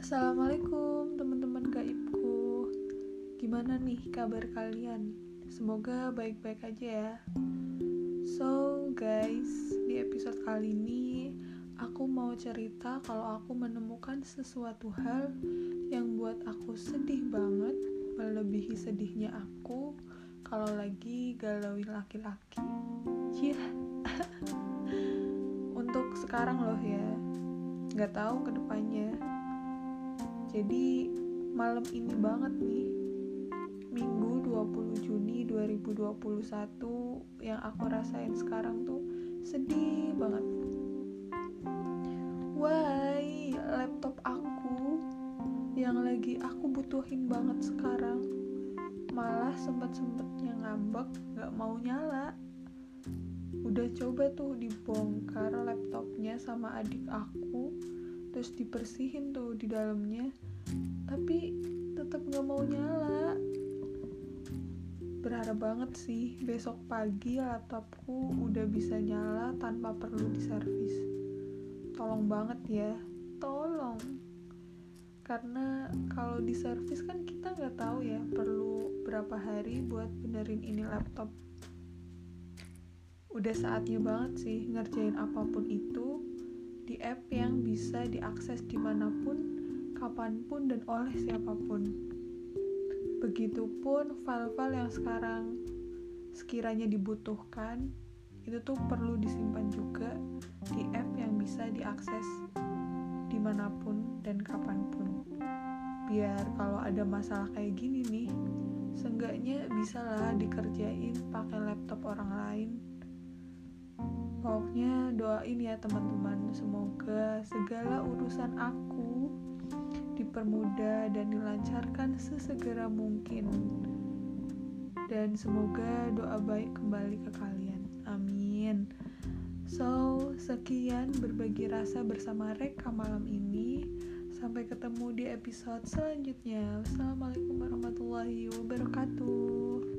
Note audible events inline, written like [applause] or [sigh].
Assalamualaikum teman-teman gaibku. Gimana nih kabar kalian? Semoga baik-baik aja ya. So guys, di episode kali ini Aku mau cerita kalau aku menemukan sesuatu hal Yang buat aku sedih banget Melebihi sedihnya aku Kalau lagi galauin laki-laki. Cih iya. [laughs] Untuk sekarang loh ya. Gak tahu ke depannya jadi, malam ini banget nih. Minggu 20 Juni 2021 yang aku rasain sekarang tuh sedih banget. Why? Laptop aku yang lagi aku butuhin banget sekarang malah sempet-sempetnya ngambek gak mau nyala. Udah coba tuh dibongkar laptopnya sama adik aku terus dibersihin tuh di dalamnya. Tapi tetap gak mau nyala. Berharap banget sih besok pagi laptopku udah bisa nyala tanpa perlu diservis. Tolong banget ya tolong. Karena kalau diservis kan kita nggak tahu ya perlu berapa hari buat benerin ini laptop. Udah saatnya banget sih ngerjain apa pun itu di app yang bisa diakses di mana pun kapan pun dan oleh siapa pun. Begitupun file-file yang sekarang sekiranya dibutuhkan, itu tuh perlu disimpan juga di app yang bisa diakses di mana pun dan kapan pun. Biar kalau ada masalah kayak gini nih, seenggaknya bisa lah dikerjain pakai laptop orang lain. Pokoknya doain ya teman-teman, semoga segala urusan aku dipermudah dan dilancarkan sesegera mungkin. Dan semoga doa baik kembali ke kalian. Amin. So, sekian berbagi rasa bersama Reka malam ini. Sampai ketemu di episode selanjutnya. Wassalamualaikum warahmatullahi wabarakatuh.